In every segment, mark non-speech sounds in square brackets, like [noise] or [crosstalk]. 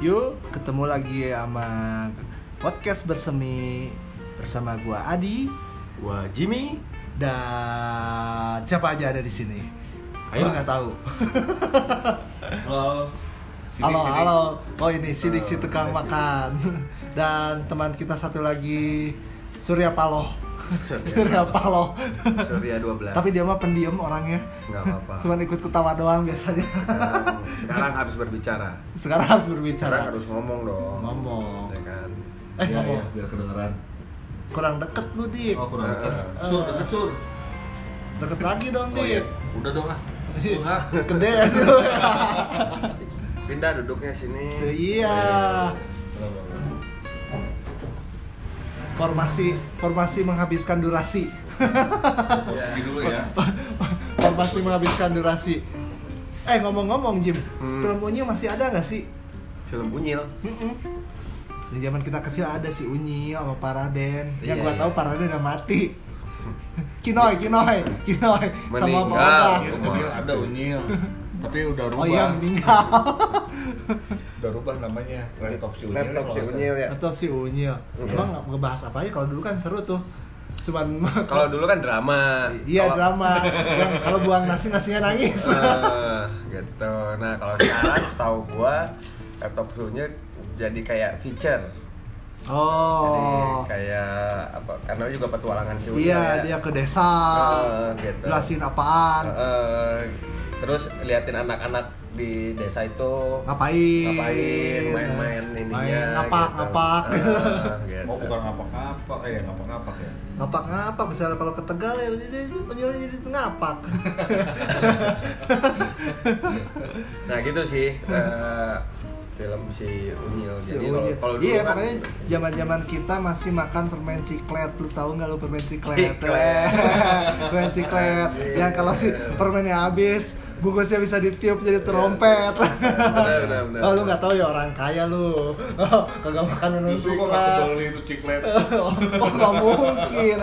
Yuk, ketemu lagi sama podcast bersemi bersama gua Adi Gua Jimmy. dan siapa aja ada di sini. Ayo. Nggak tahu. Halo. Sidik, halo, sidik. halo. Oh ini sidik si Eh, tukang ada makan. Dan teman kita satu lagi Surya Paloh. Surya Paloh. Surya 12. Tapi dia mah pendiam orangnya. nggak apa-apa. Cuman ikut ketawa doang biasanya. Sekarang, sekarang harus berbicara. Sekarang harus Sekarang berbicara. harus ngomong dong. Ngomong. Ya kan. Eh, Iya, ngomong. iya, biar kedengeran. Kurang deket lu, Dik. Oh, kurang dekat. Eh. Sur, dekat sur. Deket lagi dong, Oh iya, Dik. udah dong ah. Enggak. Gede ya sih lu. Pindah duduknya sini. Iya. Formasi formasi menghabiskan durasi. Posisi [laughs] dulu ya. Formasi menghabiskan durasi. Eh ngomong-ngomong Jim, Hmm. film Unyil masih ada nggak sih? Film Bunyil. Mm-mm. Di zaman kita kecil ada si Unyil sama Paraden. Yang Iya, gua iya. tahu Paraden udah mati. [laughs] Kinoy, Kinoy, Kinoy sama Meninggal. Pak. Unyil, unyil ada unyil. Tapi udah rubah. Oh iya meninggal. [laughs] Udah rubah namanya. Laptop si unyil. Laptop si Unyil ya. Atau si Unyil. Iya. Emang nggak ngebahas apa aja kalau dulu kan seru tuh. Cuman [laughs] Kalau dulu kan drama. Iya Kalau- drama. [laughs] Yang kalau buang nasi nasinya nangis. Eh, gitu. Nah, kalau sekarang setahu gua laptop Unyil jadi kayak feature. Oh. Jadi kayak apa? Karena juga petualangan si Unyil Iya, ya. dia ke desa. Eh, gitu. Jelasin apaan. Eh, terus liatin anak-anak di desa itu ngapain? ngapain main-main ininya Main ngapak, gitu. ngapak. Eh, [laughs] gitu. Oh bukan ngapak-ngapak, eh ngapak-ngapak ya. ngapak ngapak misalnya kalau ke Tegal ya jadi penjualnya jadi ngapak. [laughs] nah gitu sih eh, film si Unyil Si jadi Unyil. kalau dulu iya kan pokoknya zaman-zaman kita masih makan permen ciklet lu tahu nggak lu permen ciklet Ciklet. [laughs] permen ciklet yang kalau si permennya habis bungkusnya bisa ditiup jadi trompet benar benar benar [laughs] oh lu nggak tahu ya orang kaya lu. [laughs] Oh, kagak makan permen Justru kok nggak kebeli itu ciklet. [laughs] oh nggak mungkin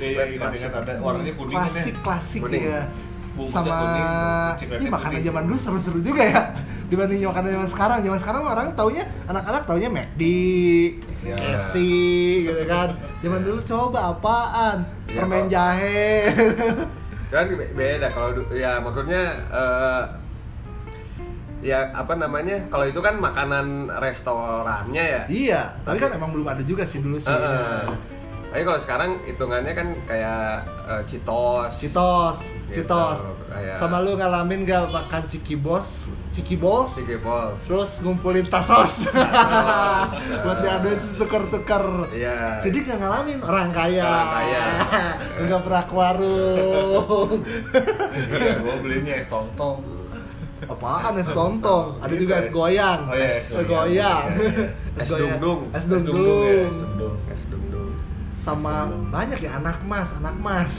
Iya iya ingat-ingat ada warnanya kuning klasik klasik ya Bungkusnya sama kuning, ini makanan zaman dulu seru-seru juga ya dibanding makanan zaman sekarang. Zaman sekarang orang taunya anak-anak taunya McD Ya. KFC gitu kan. Zaman dulu coba apaan? Ya, permen jahe kan be- beda kalau ya maksudnya eh, ya apa namanya kalau itu kan makanan restorannya ya iya tapi kan emang belum ada juga sih dulu sih Heeh. Tapi kalau sekarang hitungannya kan kayak eh, Citos. Citos, Gitu, Citos. kayak- Sama lu ngalamin gak makan ciki bos, ciki bos? Ciki Balls. terus ngumpulin tasos [laughs] buat diaduin tuker-tuker Iya. jadi gak ngalamin orang kaya Orang kaya. [laughs] nggak pernah ke warung Iya, gua belinya es tong-tong. apaan es tontong ada juga es goyang Oh iya, es goyang. Iya, iya. Es dungdung. es dungdung ya, dungdung es dungdung. Es dungdung. sama banyak ya anak mas anak mas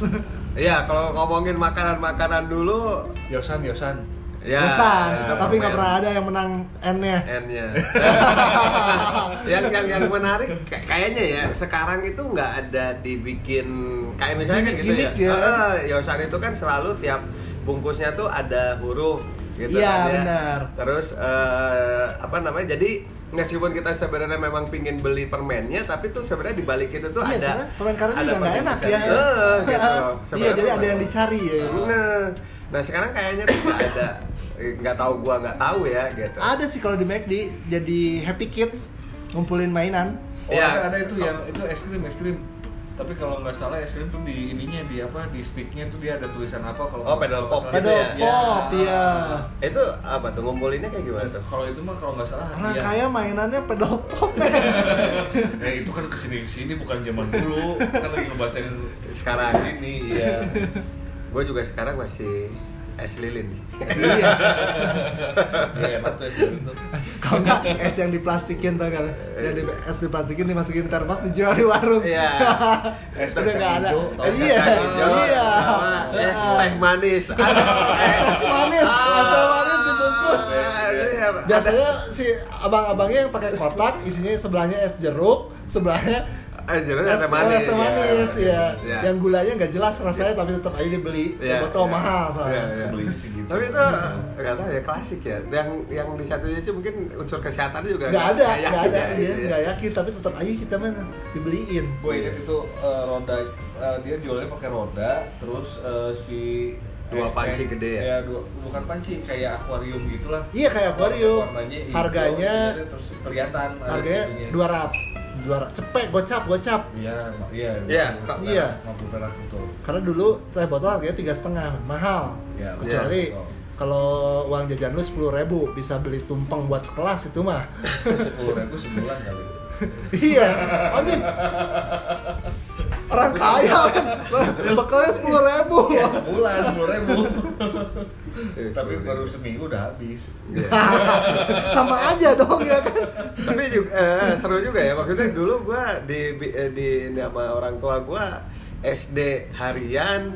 Iya, kalau ngomongin makanan-makanan dulu Yosan, Yosan. Ya itu tapi nggak pernah ada yang menang N-nya N-nya. [laughs] yang yang yang menarik kay- kayaknya ya sekarang itu nggak ada dibikin kayak misalnya kan gitu ya. Ya. Ah, Yosan itu kan selalu tiap bungkusnya tuh ada huruf gitu Iya, kan ya. benar. Terus eh, apa namanya? Jadi meskipun kita sebenarnya memang pingin beli permennya, tapi tuh sebenarnya di balik itu tuh Iya, ada permen karet juga nggak enak ya. pembicaraan. Eh, gitu. iya, jadi ada yang dicari ya. Nah, nah sekarang kayaknya tuh nggak ada, Eh, nggak tahu gua nggak tahu ya gitu. Ada sih kalau di McD jadi Happy Kids ngumpulin mainan. Oh, Iya. ada, ada itu yang itu es krim, es krim. Tapi kalau nggak salah es krim tuh di ininya di apa di sticknya tuh dia ada tulisan apa kalau Oh, pedal pop salah. gitu Pedal ya? pop, iya. Itu apa tuh ngumpulinnya kayak gimana tuh? Kalau itu mah kalau nggak salah Orang hadiah. kaya mainannya pedal pop. [laughs] Eh itu kan ke sini ke sini bukan zaman dulu kan lagi ngebahasin Sekarang. sini iya. Gue juga sekarang masih es lilin sih. [laughs] iya. Iya tuh es tuh. Kalau nggak es yang diplastikin tuh kan. Yang di, es diplastikin dimasukin termos dijual di warung. Iya. [laughs] Es Udah nggak ada. hijau, tau Iya. Iya. sama es teh manis. [laughs] Ada Es manis, es teh manis dibungkus. Iya, Biasanya si abang-abangnya yang pakai kotak isinya sebelahnya es jeruk, sebelahnya Jeruk Es es teh manis, teh manis iya. ya. Iya. Yang gulanya nggak jelas rasanya tapi tetap aja dibeli. Iya, Botol iya. mahal Iya, soalnya. iya. Belinya sih gitu. Tapi itu nggak tahu ya klasik ya. Yang yang di satu sisi mungkin unsur kesehatan juga Nggak ada, nggak ada, ya, iya, gitu ya. nggak yakin tapi tetap aja kita mah dibeliin. gue inget itu eh, roda eh, dia jualnya pakai roda terus eh, si Dua panci gede ya? ya dua, bukan panci kayak akuarium gitulah Iya kayak akuarium. warnanya Harganya terus kelihatan harganya dua ratus dua ratus cepet gocap gocap. Iya iya Iya, iya. mampu perak betul karena dulu teh botol harganya tiga setengah mahal. Iya, kecuali betul. kalau uang jajan lu sepuluh ribu bisa beli tumpeng buat sekelas itu mah. [laughs] Sepuluh ribu sebulan kali. Iya. Anjing orang kaya kan bekalnya sepuluh ribu ya sebulan sepuluh ribu Eh, tapi 10.000. baru seminggu udah habis Iya. [laughs] sama aja dong ya kan Tapi juga eh, seru juga ya. Maksudnya dulu gua di di, eh, di nama orang tua gua SD harian,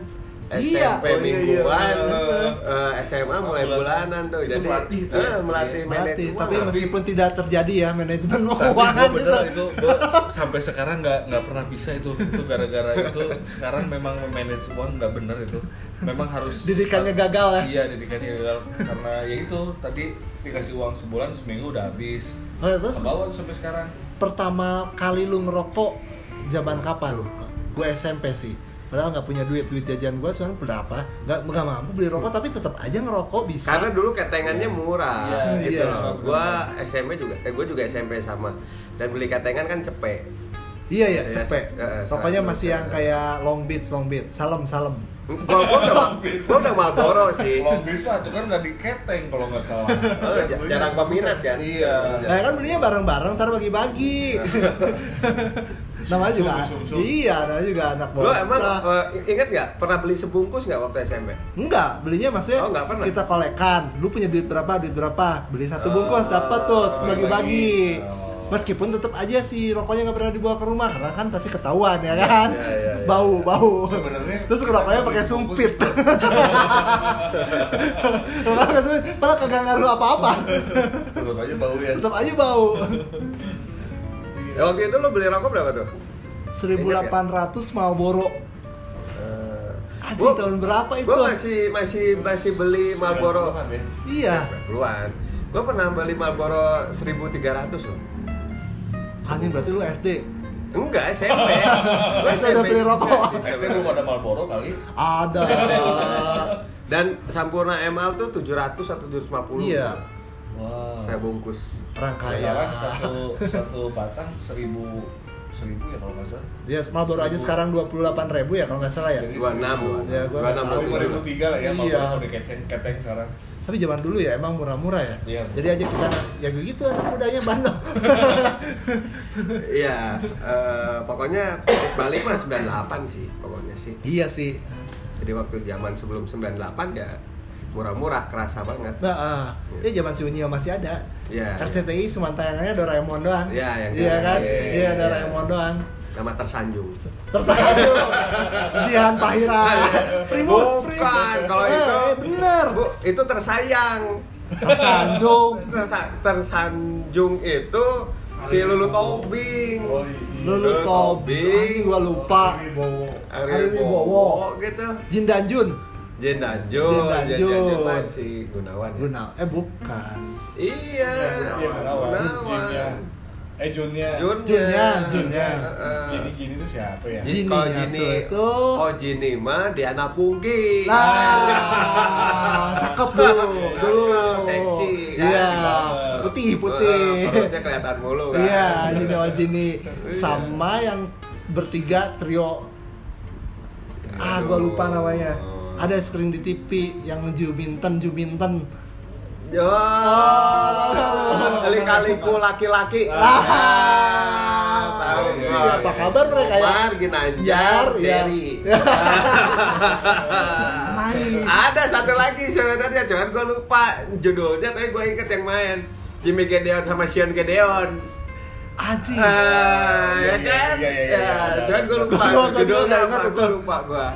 Iya. SMP Oh, iya, iya, mingguan, bener. eh, SMA mulai Bulanan. tuh. Itu Jadi melatih tuh ya? eh, melatih Iya. Melatih, manajemen. tapi meskipun tidak terjadi ya manajemen tapi keuangan gue gitu itu gue sampai sekarang nggak nggak pernah bisa itu itu gara-gara itu sekarang memang manage uang nggak bener itu memang harus Didikannya gagal ya? iya didikannya gagal karena ya itu tadi dikasih uang sebulan seminggu udah habis Oh, terus bawa sampai sekarang pertama kali lu ngerokok zaman kapan? Gue SMP sih. Padahal nggak punya duit, duit jajan gue soalnya berapa? Nggak nggak mampu beli rokok tapi tetap aja ngerokok bisa. Karena dulu ketengannya murah Iya, gitu iya, loh. Gua SMP juga eh gua juga SMP sama. Dan beli ketengan kan cepet. iya ya, Iya, cepet. Rokoknya selalu, masih yang kayak long beats, long beats, salem, salem. Gua gua udah gua udah Marlboro sih. long bis mah itu kan nggak diketeng kalau nggak salah Oh, j- jarang peminat kan? iya Nah kan belinya bareng-bareng, ntar bagi-bagi. [laughs] namanya juga, Sum-sum. iya, namanya juga anak Lu emang bocah. eh, inget nggak pernah beli sebungkus nggak waktu SMP? Enggak, belinya maksudnya Oh, pernah? kita kolekan. Lu punya duit berapa, duit berapa. Beli satu Oh, bungkus dapat tuh, bagi-bagi. Oh. Meskipun tetap aja si rokoknya nggak pernah dibawa ke rumah karena kan pasti ketahuan ya kan. iya, iya, iya. Bau, bau. Sebenarnya terus rokoknya pakai sumpit. Rokoknya sumpit, padahal kagak ngaruh apa-apa. tetap aja bau ya tetap aja bau. Ya, waktu itu lu beli rokok berapa tuh? 1800 Marlboro. Eh, Anjing gua- tahun berapa itu? Gua masih masih masih beli Marlboro. 90-an ya? Iya. 90-an. Gua pernah beli Marlboro 1300 loh. Anjing berarti lu SD. Enggak, SMP. [laughs] Gua Masih udah beli rokok. SD belum ada Marlboro kali Ada. [laughs] Dan Sampurna ML tuh 700 atau 750. Iya. Wah. Saya bungkus. Kaya. [laughs] satu satu batang seribu seribu ya kalau nggak salah. Ya, Marlboro aja sekarang 28.000 ribu ya kalau nggak salah ya. Jadi 26. Ya, gua. Lima ribu tiga lah ya, Iya. Marlboro udah keteng keteng sekarang. Tapi zaman dulu ya emang murah-murah ya. Iya. Jadi aja kita ya gitu anak mudanya bandel. [laughs] Iya, eh, pokoknya balik mah 98 sih pokoknya sih. iya sih. Jadi waktu zaman sebelum 98 ya murah-murah kerasa banget. Nah, ah. ya zaman si Unio masih ada. Iya. RCTI cuma tayangannya Doraemon doang. Iya, yang Iya kan? iya, Iya, iya. Doraemon doang. Nama tersanjung. Tersanjung. Zihan Pahira. Primus, Bukan, kalau Eh, itu eh, bener. Bu, itu tersayang. Tersanjung. Tersa- tersanjung itu si Lulu Tobing. Oh, iya. Lulu Tobing, gua lupa. Ari Ari Wibowo. Wibowo gitu. Jin Danjun, Jen Jen Danjun. Danjun mah si Gunawan ya. Guna, eh bukan. Iya, Iya, Gunawan. Junnya. Gunawan. Eh Junnya. Junnya, Junnya. Heeh. Gini gini tuh siapa ya? Ji- Jini kalau ya, Jini, itu. oh Jini mah Diana Pungki. Nah, [laughs] cakep dulu, dulu. Seksi? Iya, putih, putih. Perutnya kelihatan mulu kan. Iya, Jini sama Jini. Iya. Sama yang bertiga trio. Ah, gua lupa namanya. Ada screen di TV yang Juminten, Juminten. Yo, [laughs] kali-kaliku laki-laki. Ah, tahu iya, gua. apa kabar mereka ya? Omar, Ginanjar, ya. [laughs] Main. Ada satu lagi sebenarnya, cuman gue lupa judulnya, tapi gue inget yang main. Jimmy Gedeon sama Sean Gedeon. Anjing. Ah, Iya, ya iya, kan? iya, iya, iya, Ya, ada, cuman gue lupa judulnya gue lupa gue.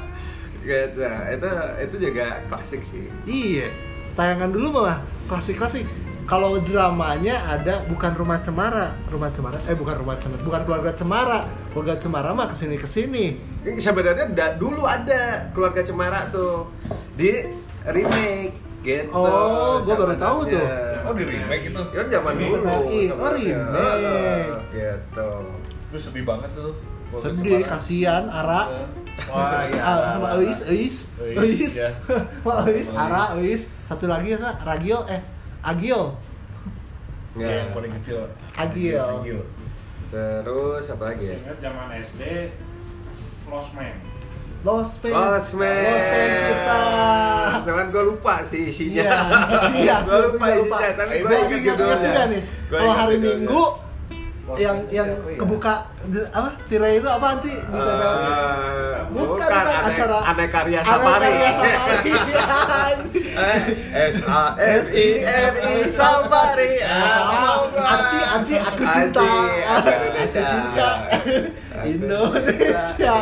Gitu, itu itu juga klasik sih. Iya, tayangan dulu malah klasik-klasik. kalau dramanya ada bukan rumah cemara rumah cemara eh bukan rumah cemara bukan keluarga cemara keluarga cemara mah ke sini ke sini Ini sebenarnya da- dulu ada keluarga Cemara tuh di remake gitu. Oh, gua baru tahu tuh. Oh di remake itu. Ya zaman dulu. Oh, remake. Ah, Gitu. Itu sedih banget tuh. Sedih Cemara. kasihan Ara Wah iya. ah, sama Eis Eis Eis, Eis ya. Wah, Eis Ara Eis [laughs] satu lagi ya Ragil eh Agil Ya, Ya. yang paling kecil. Agil. Agil. Terus apa lagi ya? Ingat zaman SD Lost Man. Lost Man Lost Man. Lost Man kita Cuman gue lupa sih isinya. Iya, iya, [laughs] gue lupa gua lupa. isinya, tapi gue Gua ingat judulnya. juga nih Gua kalau hari. Minggu yang yang ya? kebuka apa tirai itu apaan sih di Eh, TPL? bukan, bukan, bukan ane, acara aneh karya Aneh safari. Karya [laughs] Safari. Eh, S A S I R I Safari. sama Aci Aci aku cinta aku cinta Indonesia iya.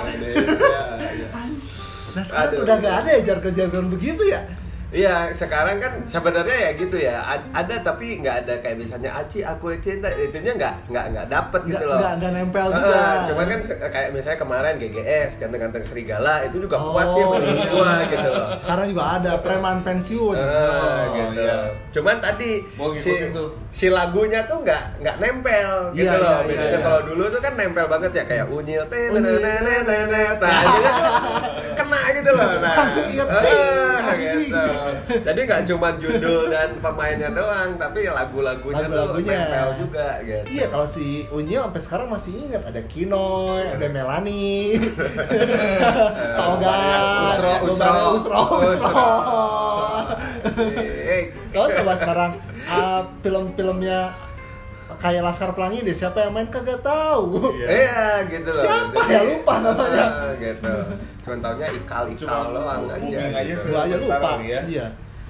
nah sekarang udah gak ada ya jargon-jargon begitu ya Iya, sekarang kan sebenarnya ya gitu ya. Ad- Ada tapi nggak ada kayak misalnya Aci aku cinta itunya nggak nggak nggak dapet gitu loh. nggak nggak nempel juga cuman kan kayak misalnya kemarin GGS ganteng-ganteng serigala itu juga kuat ya menurut iya. gua gitu loh. sekarang juga ada preman pensiun Oh, gitu. iya. Cuman tadi si, tuh. si lagunya tuh nggak nggak nempel gitu Iya, loh. iya, Bedanya iya, iya. kalau dulu tuh kan nempel banget ya kayak unyil kena gitu loh. Nah, Langsung inget, gitu. [laughs] Jadi nggak cuma judul dan pemainnya doang, tapi lagu-lagunya tuh Lagu-lagunya. nempel juga gitu. Iya kalau si Unyil sampai sekarang masih ingat ada Kinoy, ada Melani, [laughs] Toga, Usro, Usro, Usro, Usro. [laughs] Kalau coba sekarang uh, film-filmnya kayak Laskar Pelangi deh siapa yang main kagak tahu. Iya. [laughs] Iya gitu loh. Siapa ya? Lupa namanya. [laughs] Ah, gitu. Cuman taunya ikal ikal doang aja. aja gitu. aja lupa. Ya. Iya.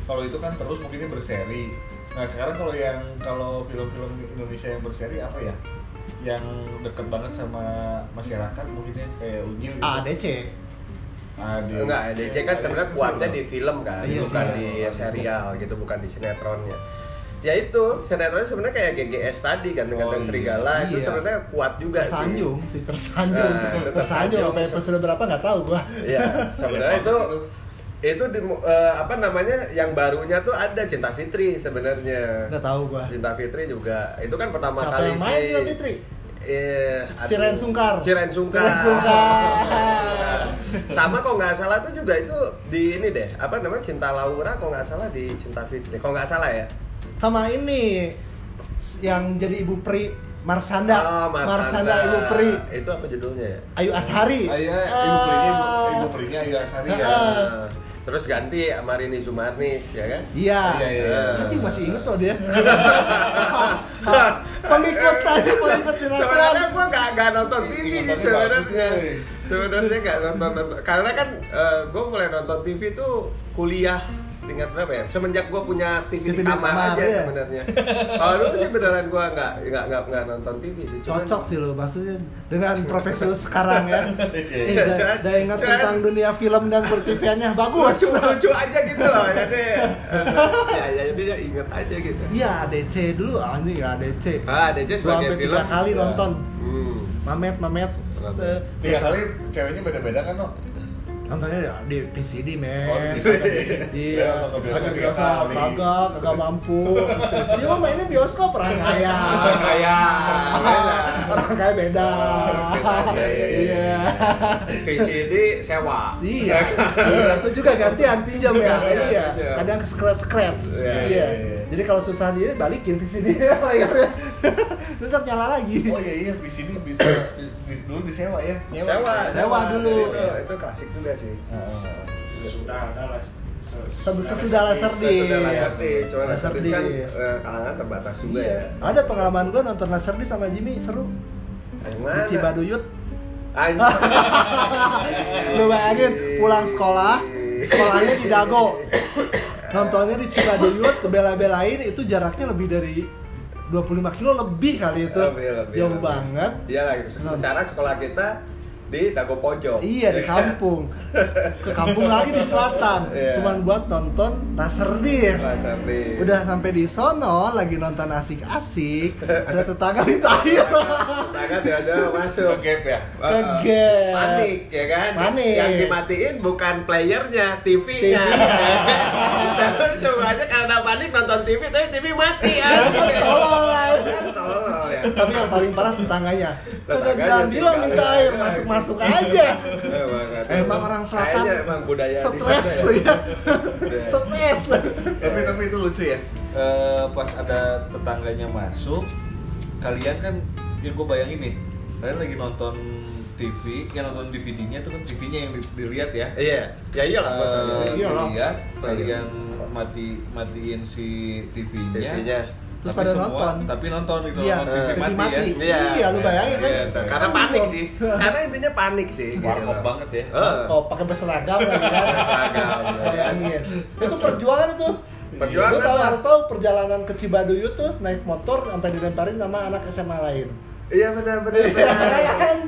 Kalau itu kan terus mungkinnya berseri. Nah sekarang kalau yang kalau film-film Indonesia yang berseri apa ya? Yang deket banget sama masyarakat mungkinnya kayak Unyil gitu. ADC. AD. Enggak, DC kan sebenarnya kuatnya di film kan, Iya bukan sih. di serial gitu, bukan di sinetronnya. Ya itu, sinetronnya sebenarnya kayak GGS tadi kan, ganteng Oh, iya. seregala itu Iya. sebenarnya kuat juga sih. Tersanjung sih, tersanjung. Nah, itu tersanjung tersanjung. sampai episode berapa nggak tahu gua. Iya, sebenarnya itu itu di, eh, apa namanya yang barunya tuh ada Cinta Fitri sebenarnya. Nggak tahu gua. Cinta Fitri juga itu kan pertama Siapa kali yang main si Cinta Fitri? Eh, Si aduh. Ren Sungkar. Si Ren Sungkar. Si Ren Sungkar. [laughs] Sama kok nggak salah tuh juga itu di ini deh, apa namanya Cinta Laura kok nggak salah di Cinta Fitri. Kok nggak salah ya? Sama ini yang jadi ibu pri Marsanda. Oh, Marsanda. Ibu pri. Itu apa judulnya ya? Ayu Ashari. Ah, iya, ibu perinya ibu, Ah. ibu perinya Ayu Asari ya. Ah. Nah, terus ganti Marini Sumarnis ya kan? Iya. Iya, iya, iya. Masih masih inget loh dia. [laughs] [laughs] Pengikut tadi pengikut sinetron. Sebenarnya gue nggak nggak nonton TV sebenarnya. Sebenarnya nggak nonton, nonton karena kan gue mulai nonton TV tuh kuliah tingkat berapa ya? Semenjak gue punya TV, TV di kamar, kamar, aja iya. sebenarnya. Kalau dulu sih beneran gue nggak nggak nggak nggak nonton TV sih. Cuman- Cocok sih lo maksudnya dengan profesi lu sekarang [laughs] ya. Eh, Iya. udah, udah ingat Cuman- tentang dunia film dan pertiviannya bagus. lucu lucu aja gitu loh [laughs] jadi ya ya jadi ya inget aja gitu Iya, ADC dulu anjing ya ADC. ah DC Gua sebagai sampai film tiga kali ya. nonton. hmm. Mamet, Mamet. Eh, Tiga biasa- kali ceweknya beda-beda kan no? Nontonnya ya di PCD men. Oh, di PCD. iya Ya, bioskop. agak biasa kagak kagak mampu. Dia mah mainnya bioskop orang kaya. Orang kaya. orang kaya beda. Iya, iya, iya. iya. VCD sewa. Iya. Iya, itu juga gantian pinjam ya Iya, iya. Iya. kadang scratch scratch. Iya, iya. iya, iya. Jadi kalau susah dia balikin layarnya [laughs] tetap nyala lagi Oh iya iya di sini bisa di, di- dulu disewa ya. Nyewa. sewa Sewa dulu. Jadi itu, itu klasik juga sih Ah. Sudah ada lah. se- Se- sesudah laser di Sudah laser disc, cuma laser kan eh, kalangan terbatas juga Iya. ya Ada pengalaman gua nonton laser disc sama Jimmy seru di? Cibaduyut. [laughs] Lu bayangin pulang sekolah, [laughs] sekolahnya di Dago. Nontonnya di Cibaduyut, bela-belain itu jaraknya lebih dari 25 kilo lebih kali itu. Lebih, lebih, Jauh lebih. banget. Iya lah, secara sekolah kita di Dago Pojok. Iya di kampung. Ke kampung lagi di selatan. [laughs] Iya. Cuman buat nonton Laserdisc. Laserdisc. Udah sampai di sono lagi nonton asik-asik. [laughs] Ada tetangga minta air. Tangan tiba-tiba masuk. Ke gap ya. Kegep. Panik ya kan? Panik. Yang dimatiin bukan playernya, TV-nya. TV-nya. [laughs] Terus semuanya karena panik nonton TV, tapi TV mati ya. Tolong lah. Tolong ya. Tapi yang paling parah tetangganya. Kagak Tetangganya bilang-bilang minta air, masuk-masuk aja. [laughs] Emang, Emang orang selatan emang budaya stres sana ya. Stres. tapi tapi itu lucu ya Eh, pas ada tetangganya masuk kalian kan yang gue bayangin nih kalian lagi nonton TV yang nonton DVD-nya itu kan TV-nya yang di- dilihat ya Iya, ya iyalah Eh, maksudnya. Iyalah. dilihat kalian mati matiin si TV-nya TV-nya. Terus tapi pada semua- nonton. tapi nonton gitu Iya, nonton TV TV mati, mati. ya Iya, lu bayangin kan? Iya, karena panik sih. [laughs] Karena intinya panik sih. gitu warkop loh. banget ya Eh, Kok pakai berseragam lagi kan? Berseragam, ya. Bayangin. Itu perjuangan itu. Perjuangan Lu tahu harus tahu perjalanan ke Cibaduyut tuh naik motor sampai dilemparin sama anak SMA lain. Iya benar benar benar.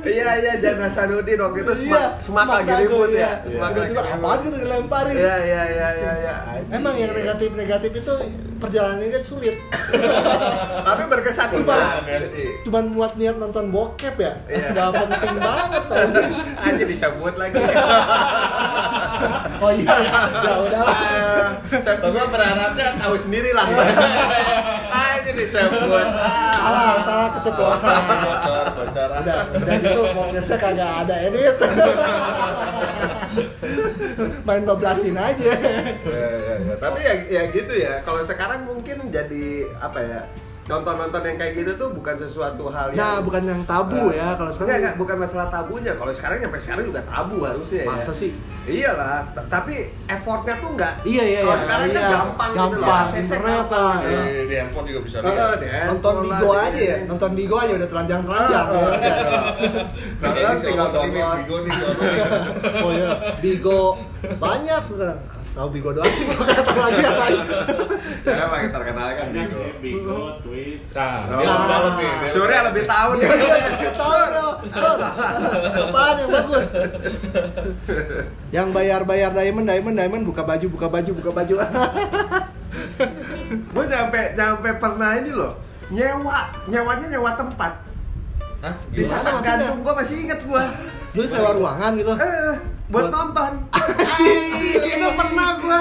[laughs] Iya iya Jana Sanudin waktu itu semak semak ribut iya. ya. Semak lagi Tiba-tiba ribut. apaan gitu dilemparin. Iya iya iya iya iya. Emang yang negatif-negatif itu perjalanannya kan sulit. [laughs] Tapi berkesan Cuma- Cuman muat niat nonton bokep ya. Iya. Gak penting banget [laughs] anjing. aja disebut lagi. Oh iya, ya udahlah. Saya juga berharapnya tahu sendiri lah. Aja disebut. Salah, salah keceplosan. bocor bocor Udah, udah gitu podcastnya kagak ada edit. Main bablasin aja. Ya, ya, ya. Tapi ya, ya gitu ya. Kalau sekarang mungkin jadi apa ya? Nonton-nonton yang kayak gitu tuh bukan sesuatu hal yang Nah, bukan yang tabu ya. Kalau Enggak, sekarang enggak, bukan masalah tabunya. Kalau sekarang sampai sekarang juga tabu harusnya ya. Masa sih? Iyalah, tapi effortnya tuh enggak. Iya, iya, Kalau iya. sekarang kan Iya. gampang, gitu loh. Gampang, internet gampang lah. gitu loh. di, di handphone juga bisa Heeh, lihat di nonton Bigo lah, aja di- ya. Nonton Bigo aja udah telanjang-telanjang. Heeh, ya. gitu. Nah, Nah, terus tinggal download. Bigo nih. [laughs] Oh iya, Bigo banyak bukan. Tahu Bigo doang sih gua kata lagi apa. Ya, paling terkenal kan Bigo. Bigo, Twitch. Nah, Oh. dia lebih dalam nih. dia Surya lebih tahu nih. Tahu dong. Apaan yang bagus? Yang bayar-bayar diamond, diamond, diamond buka baju, buka baju, buka baju. Gue nyampe nyampe pernah ini loh. Nyewa, nyewanya nyewa tempat. Hah? Di maksudnya? Gantung gue masih inget gue. Lu sewa ruangan gitu. Eh, buat Buat- nonton. [laughs] itu pernah gua.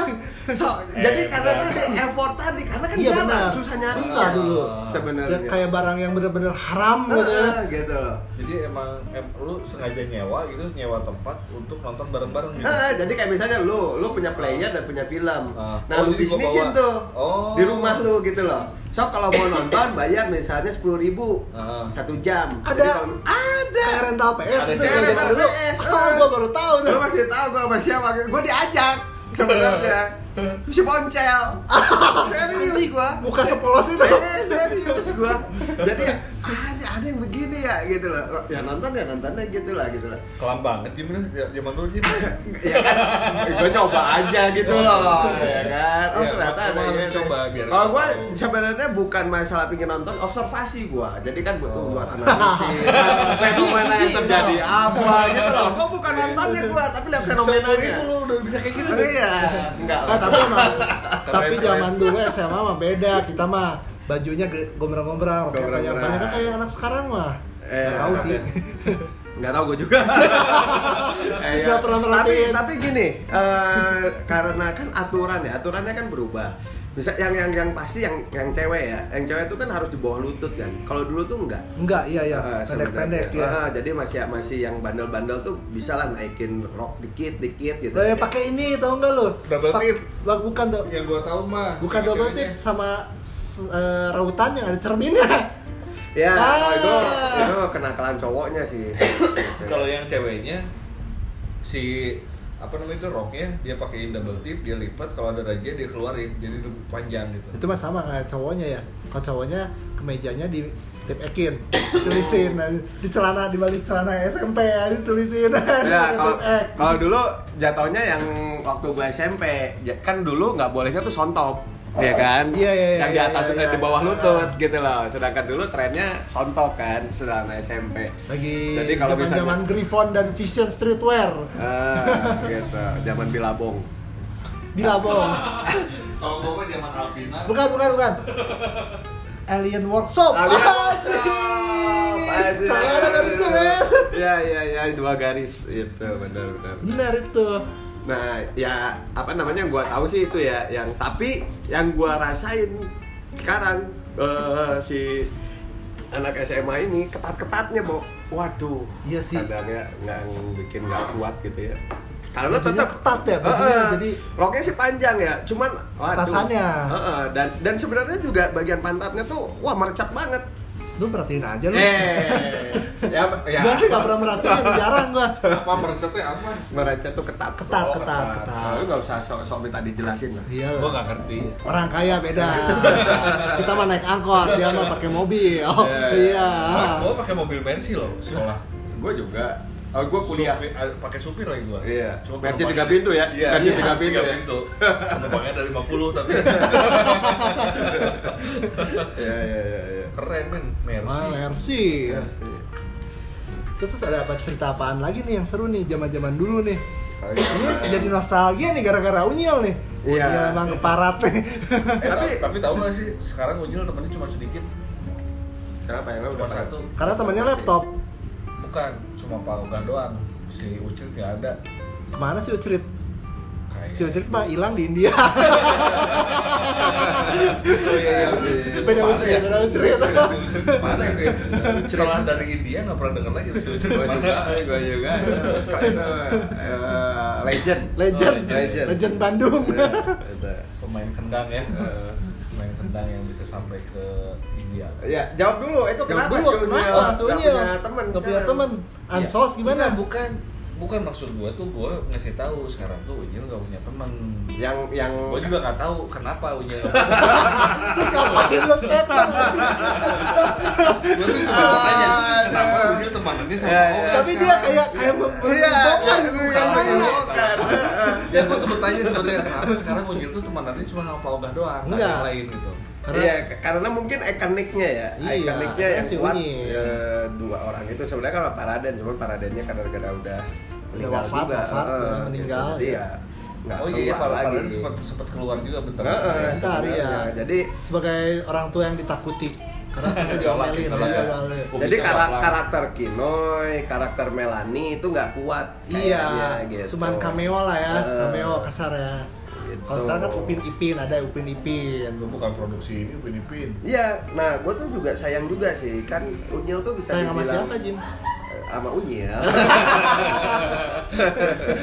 So, Eh, jadi karena tadi effort tadi karena kan Iya, benar. susah nyari. Susah dulu. sebenarnya. Ya, kayak barang yang bener-bener haram Eh, gitu ya. eh, gitu loh. Jadi emang em, lu sengaja nyewa gitu, nyewa tempat untuk nonton bareng-bareng gitu. Eh, jadi kayak misalnya lu, lu punya player dan punya film. Ah. Nah, Oh, lu bisnisin bawa. tuh Oh. di rumah lu gitu loh. So kalau mau nonton [coughs] bayar misalnya sepuluh ribu Ah. satu jam. Ada. Kalau- ada. Kayak rental PS Ada itu zaman rental dulu. PS, Oh, [laughs] eh. gua baru tahu Lu dah. masih tahu gua sama siapa? Gua diajak sebenarnya. Si Poncel. [laughs] Serius gua. Muka sepolos itu. Eh, serius gua. Jadi ada ada yang begini ya gitu loh. Ya nonton ya nontonnya gitu lah gitu lah. Kelam banget gimana zaman dulu gitu. [laughs] ya kan [laughs] gue coba aja gitu loh ya kan oh Ya, ternyata ada ini. coba biar kalau tahu. sebenarnya bukan masalah pingin nonton observasi gue jadi kan butuh buat analisis fenomena yang terjadi apa gitu loh gue bukan nontonnya gue tapi lihat fenomenanya itu lu udah bisa kayak gitu. Oh, iya enggak tapi emang [laughs] tapi zaman dulu SMA mah beda. Kita mah bajunya gombrang-gombrang, Gombrang-gombrang. banyak-banyak kan kayak anak sekarang mah. Eh, Nggak tahu sih. nggak tahu gue juga [laughs] eh, ya. Pernah tapi merhatiin. tapi gini eh, karena kan aturan ya aturannya kan berubah bisa yang yang yang pasti yang yang cewek ya yang cewek itu kan harus di bawah lutut kan kalau dulu tuh enggak Enggak, iya ya, Eh, pendek-pendek ya. Eh, jadi masih masih yang bandel-bandel tuh bisa lah naikin rok dikit dikit gitu Eh, pakai ini tahu nggak lu? Double tip. Bukan do, Yang gua tahu mah bukan double tip sama eh, rautan yang ada cerminnya. ya Ah. itu itu kenakalan cowoknya sih Kalau yang ceweknya si apa namanya itu roknya dia pakein double tip dia lipat kalau ada razia dia keluarin jadi lebih panjang gitu Itu mah sama kayak cowoknya ya. Kalau cowoknya kemejanya di tip ekin, tulisin nah, di celana di balik celana SMP ya ditulisin. ya kalau [laughs] Tip ek. kalau dulu jatuhnya yang waktu gue SMP kan dulu nggak bolehnya tuh sontop ya kan? Iya, iya, iya, Yang di iya, atas iya, iya. di bawah lutut gitu loh. Sedangkan dulu trennya sontok kan, selama SMP. Lagi Jadi kalau zaman misalnya zaman Griffon dan Vision Streetwear. Ah, gitu, zaman Bilabong. Bilabong. [laughs] Kalau gue mah zaman Alpina. Bukan, bukan, bukan. Alien Workshop. Alien. Celana garisnya, men. Iya, iya, iya, dua garis itu benar benar. Benar itu. Nah, ya apa namanya yang gua tahu sih itu ya, yang tapi yang gua rasain sekarang eh, si anak SMA ini ketat-ketatnya, Bo. Waduh. Iya sih. Kadang ya nggak bikin nggak kuat gitu ya. Karena tetap ketat ya, Heeh. jadi- roknya sih panjang ya, cuman waduh. Atasannya. Heeh, dan dan sebenarnya juga bagian pantatnya tuh wah merecap banget. Lu perhatiin aja lu. Eh, ya, [laughs] ya. Gua sih gak pernah merhatiin, jarang gua. Apa meresetnya apa? merecap tuh ketat. Ketat, Oh, ketat, ketat. ketat. Lu nggak usah sok-sok minta dijelasin lah. Iya Gue lah. nggak ngerti. Orang kaya beda. [laughs] Kita mah naik angkot, dia mah pakai mobil. Oh, Iya, iya. Gue pakai mobil Mercy loh sekolah. Gue juga. Oh, gue kuliah. Supir- ah, pakai supir lagi gua. Iya. Cuma Mercy penumpangnya- tiga pintu ya? Iya. Mercy iya, tiga pintu ya? pintu. Penumpangnya dari 50 tapi Iya, iya, iya, iya. keren men, Mercy. Wah, Mercy. Terus, terus ada apa cerita apaan lagi nih yang seru nih zaman-zaman dulu nih? Oh, Ini iya. jadi nostalgia nih gara-gara Unyil nih. Iya. Unyil emang parat nih. Eh, [laughs] Tapi- tapi tahu nggak sih sekarang Unyil temennya cuma sedikit, Kenapa yang lain cuma udah satu. Karena temannya laptop. Bukan, cuma Pak Ogah doang. Si Ucil nggak ada. Ke mana sih Ucrit? Kayak. Si Ucrit mah hilang di India. Oh iya iya. Beda Mana Ucrit, ya? beda Ucrit. Si Ucil Mana itu ya? Setelah dari India nggak pernah dengar lagi si juga, mana? gue juga. Itu eh, legend. Legend. Oh, legend. Legend Bandung. Iya. Pemain kendang ya. Pemain kendang yang bisa sampai ke India. Ya, jawab dulu. Itu kenapa Dulu, kenapa? Punya teman? Nggak punya teman. Ansos Ya, gimana? enggak, bukan bukan maksud gua tuh gua ngasih tahu sekarang tuh Unyil gak punya teman. Yang yang Gua juga nggak tahu kenapa Unyil. Terus ngapain lo gua tuh cuma tanya kenapa Unyil temanannya sama Ya, ya. Tapi dia kayak kayak Iya, membongkar iya, iya, nanya. iya. Ya gua tuh bertanya sebenarnya kenapa sekarang Unyil tuh temanannya cuma sama Pak Ogah doang, nggak yang lain gitu. Karena Iya, karena mungkin ikoniknya ya, Iya, ikoniknya yang si kuat ya, dua orang itu sebenarnya kan Paraden, cuman Paradennya kadang-kadang udah meninggal wafat, juga, wafat, udah meninggal, gitu. Jadi ya. ya nggak Oh iya, iya keluar lagi. Paraden sempat sempat keluar juga bentar. Heeh, Bentar, sebenarnya. iya. Jadi sebagai orang tua yang ditakuti karena pasti [laughs] diomelin jadi karakter Kinoy, karakter Melanie itu nggak kuat Iya, gitu. cuman cameo lah ya, cameo kasar ya. Gitu. Kalau sekarang kan Upin Ipin ada Upin Ipin. Lu bukan produksi ini Upin Ipin. Iya, nah gue tuh juga sayang juga sih, kan Unyil tuh bisa Sayang sama dibilang siapa Jim? Eh, sama Unyil. [laughs]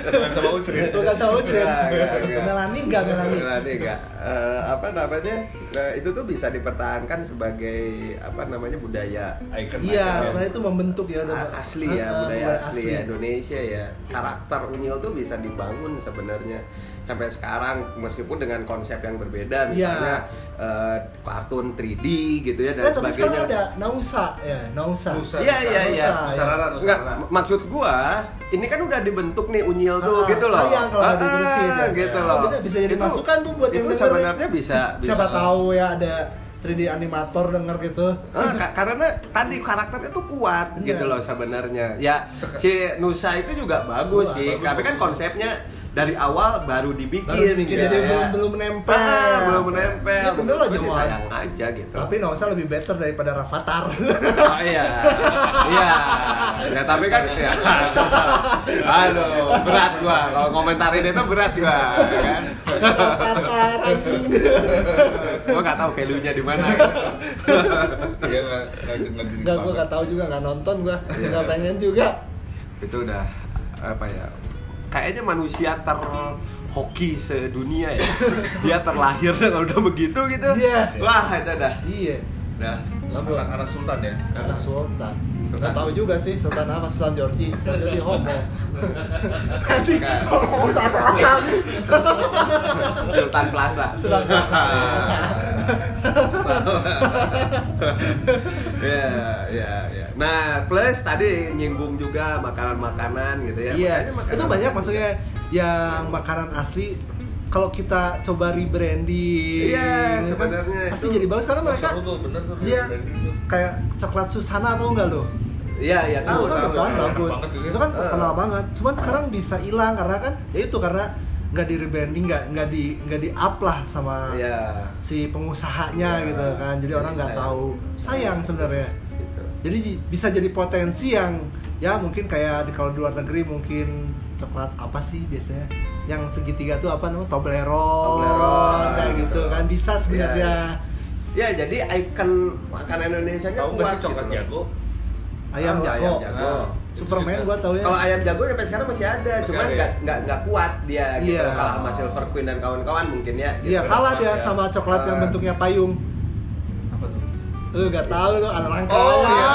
Bukan sama Ucrit. Bukan sama Ucrit. Enggak, enggak, enggak. Melani enggak Melani. Melani enggak. Eh, apa namanya? eh, itu tuh bisa dipertahankan sebagai apa namanya budaya Icon. Iya, sebenarnya itu membentuk ya. asli ya, Ah, budaya asli ya Indonesia ya. Karakter Unyil tuh bisa dibangun sebenarnya sampai sekarang meskipun dengan konsep yang berbeda misalnya eh, kartun 3D gitu ya dan Eh, tapi sekarang sebagainya. ada Nausa ya, Nausa. Nusa. Iya iya iya. Nusa Enggak, maksud gua ini kan udah dibentuk nih unyil tuh Ah, gitu loh. sayang kalau Ah, diterusin, ya. gitu Ya. loh. Bisa- bisa jadi Itu- masukan tuh buat yang itu dengerin. sebenarnya bisa bisa. Siapa tahu ya ada 3D animator denger gitu. Ah, ka- karena tadi karakternya tuh kuat Bener. gitu loh sebenarnya. Ya si Nusa itu juga bagus Wah, sih, bagus, tapi kan bagus. konsepnya dari awal baru dibikin, Baru dibikin, gitu jadi ya. belum belum menempel. Ah, belum menempel. Ya bener Jawan. sayang aja gitu. Tapi Nausa lebih better daripada Rafathar. [laughs] Oh iya, iya. Ya tapi kan ya. Aduh, berat gua kalau komentarin itu berat gua, ya kan. Rafathar gua nggak tahu value-nya di mana. Dia nggak nggak nggak gua enggak tahu juga, enggak nonton gua. Iya. Enggak pengen juga. itu udah apa ya? Kayaknya manusia terhoki sedunia ya. Dia terlahir dengan udah begitu gitu. Iya. Wah, itu dah. Iya. Dah. Anak, anak Sultan ya. Anak Sultan. Sultan. Enggak tahu juga sih Sultan apa Sultan Georgi. Kan jadi homo. Kan. homo [laughs] salah Sultan Plaza. Sultan Plaza. [laughs] [laughs] ya, ya, ya. Nah, plus tadi nyinggung juga makanan-makanan gitu ya. Iya, Makanya makanan- itu banyak maksudnya yang makanan asli kalau kita coba rebranding Iya, gitu kan, sebenarnya pasti itu- jadi bagus karena mereka Seru tuh bener tuh Iya. kayak coklat Susana atau enggak lo? Iya, iya Itu tahu kan tahu. kan bagus. Itu kan terkenal banget. Cuman sekarang bisa hilang karena kan ya itu karena nggak di rebranding, nggak nggak di nggak di up lah sama Iya. si pengusahanya Iya. gitu kan. Jadi orang nggak tahu. Sayang sebenarnya. Gitu. Jadi bisa jadi potensi yang ya mungkin kayak di kalau di luar negeri mungkin coklat apa sih biasanya yang segitiga tuh apa namanya Toblerone, Toblerone, kayak gitu gitu. kan bisa sebenarnya Ya, jadi ikon makanan Indonesia nya nggak sih coklat jago? ayam Tahu, jago, ayam jago. Nah, Superman itu gua tahu ya Kalau ayam jago sampai sekarang masih ada, Masih cuman ada ya? nggak nggak nggak kuat dia gitu. Iya. Kalah sama Silver Queen dan kawan-kawan mungkin ya. iya gitu. kalah dia Ya. sama coklat yang Ah. bentuknya payung? Lu nggak tahu lu ada rangkanya Oh, ya. iya.